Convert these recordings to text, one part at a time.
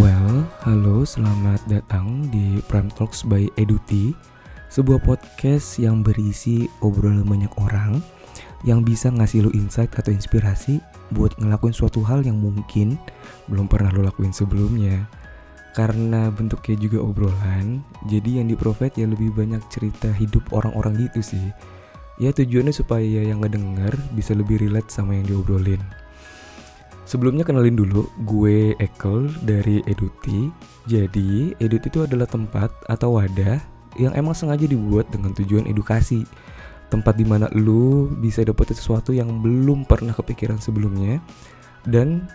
Well, halo, selamat datang di Prime Talks by Eduti Sebuah podcast yang berisi obrolan banyak orang Yang bisa ngasih lo insight atau inspirasi Buat ngelakuin suatu hal yang mungkin belum pernah lo lakuin sebelumnya. Karena bentuknya juga obrolan Jadi yang di ya lebih banyak cerita hidup orang-orang gitu sih. Ya tujuannya supaya yang ngedenger bisa lebih relate sama yang diobrolin Sebelumnya kenalin dulu, gue Ekel dari Eduti. Jadi, Eduti itu adalah tempat atau wadah yang emang sengaja dibuat dengan tujuan edukasi. Tempat di mana lu bisa dapetin sesuatu yang belum pernah kepikiran sebelumnya. Dan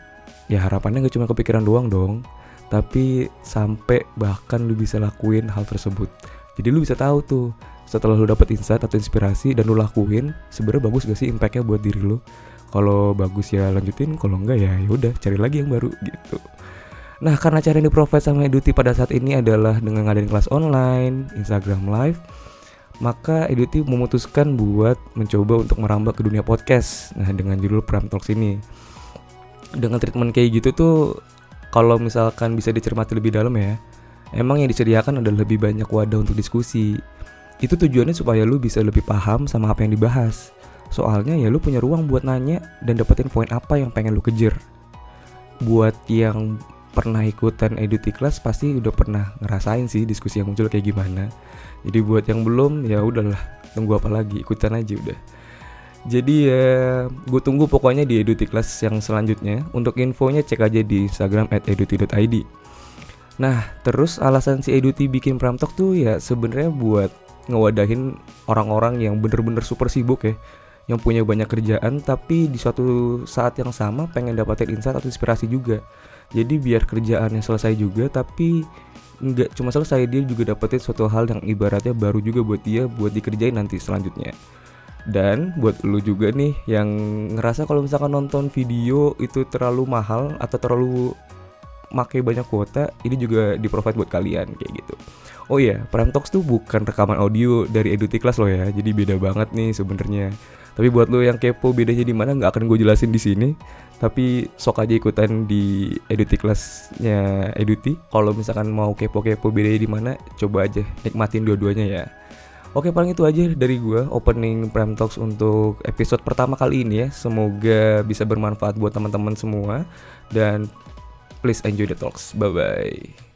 ya harapannya gak cuma kepikiran doang dong. Tapi sampai bahkan lu bisa lakuin hal tersebut. Jadi lu bisa tahu tuh setelah lu dapet insight atau inspirasi dan lu lakuin sebenarnya bagus gak sih impactnya buat diri lu kalau bagus ya lanjutin kalau enggak ya ya udah cari lagi yang baru gitu. Nah karena cara ini profit sama Eduti pada saat ini adalah dengan ngadain kelas online Instagram live maka Eduti memutuskan buat mencoba untuk merambah ke dunia podcast nah dengan judul Pram Talks ini. Dengan treatment kayak gitu tuh kalau misalkan bisa dicermati lebih dalam ya emang yang disediakan adalah lebih banyak wadah untuk diskusi. Itu tujuannya supaya lu bisa lebih paham sama apa yang dibahas Soalnya ya lu punya ruang buat nanya dan dapetin poin apa yang pengen lu kejar. Buat yang pernah ikutan eduti class pasti udah pernah ngerasain sih diskusi yang muncul kayak gimana. Jadi buat yang belum ya udahlah tunggu apa lagi ikutan aja udah. Jadi ya gue tunggu pokoknya di eduti class yang selanjutnya. Untuk infonya cek aja di Instagram @eduti.id. Nah terus alasan si Eduti bikin Pramtok tuh ya sebenarnya buat ngewadahin orang-orang yang bener-bener super sibuk ya yang punya banyak kerjaan tapi di suatu saat yang sama pengen dapetin insight atau inspirasi juga. Jadi biar kerjaannya selesai juga tapi nggak cuma selesai dia juga dapetin suatu hal yang ibaratnya baru juga buat dia buat dikerjain nanti selanjutnya. Dan buat lu juga nih yang ngerasa kalau misalkan nonton video itu terlalu mahal atau terlalu makai banyak kuota ini juga di provide buat kalian kayak gitu oh iya Prime Talks tuh bukan rekaman audio dari Eduti Class loh ya jadi beda banget nih sebenarnya tapi buat lo yang kepo bedanya di mana nggak akan gue jelasin di sini. Tapi sok aja ikutan di Eduti kelasnya Eduti. Kalau misalkan mau kepo-kepo bedanya di mana, coba aja nikmatin dua-duanya ya. Oke paling itu aja dari gue opening Prime Talks untuk episode pertama kali ini ya. Semoga bisa bermanfaat buat teman-teman semua dan please enjoy the talks. Bye bye.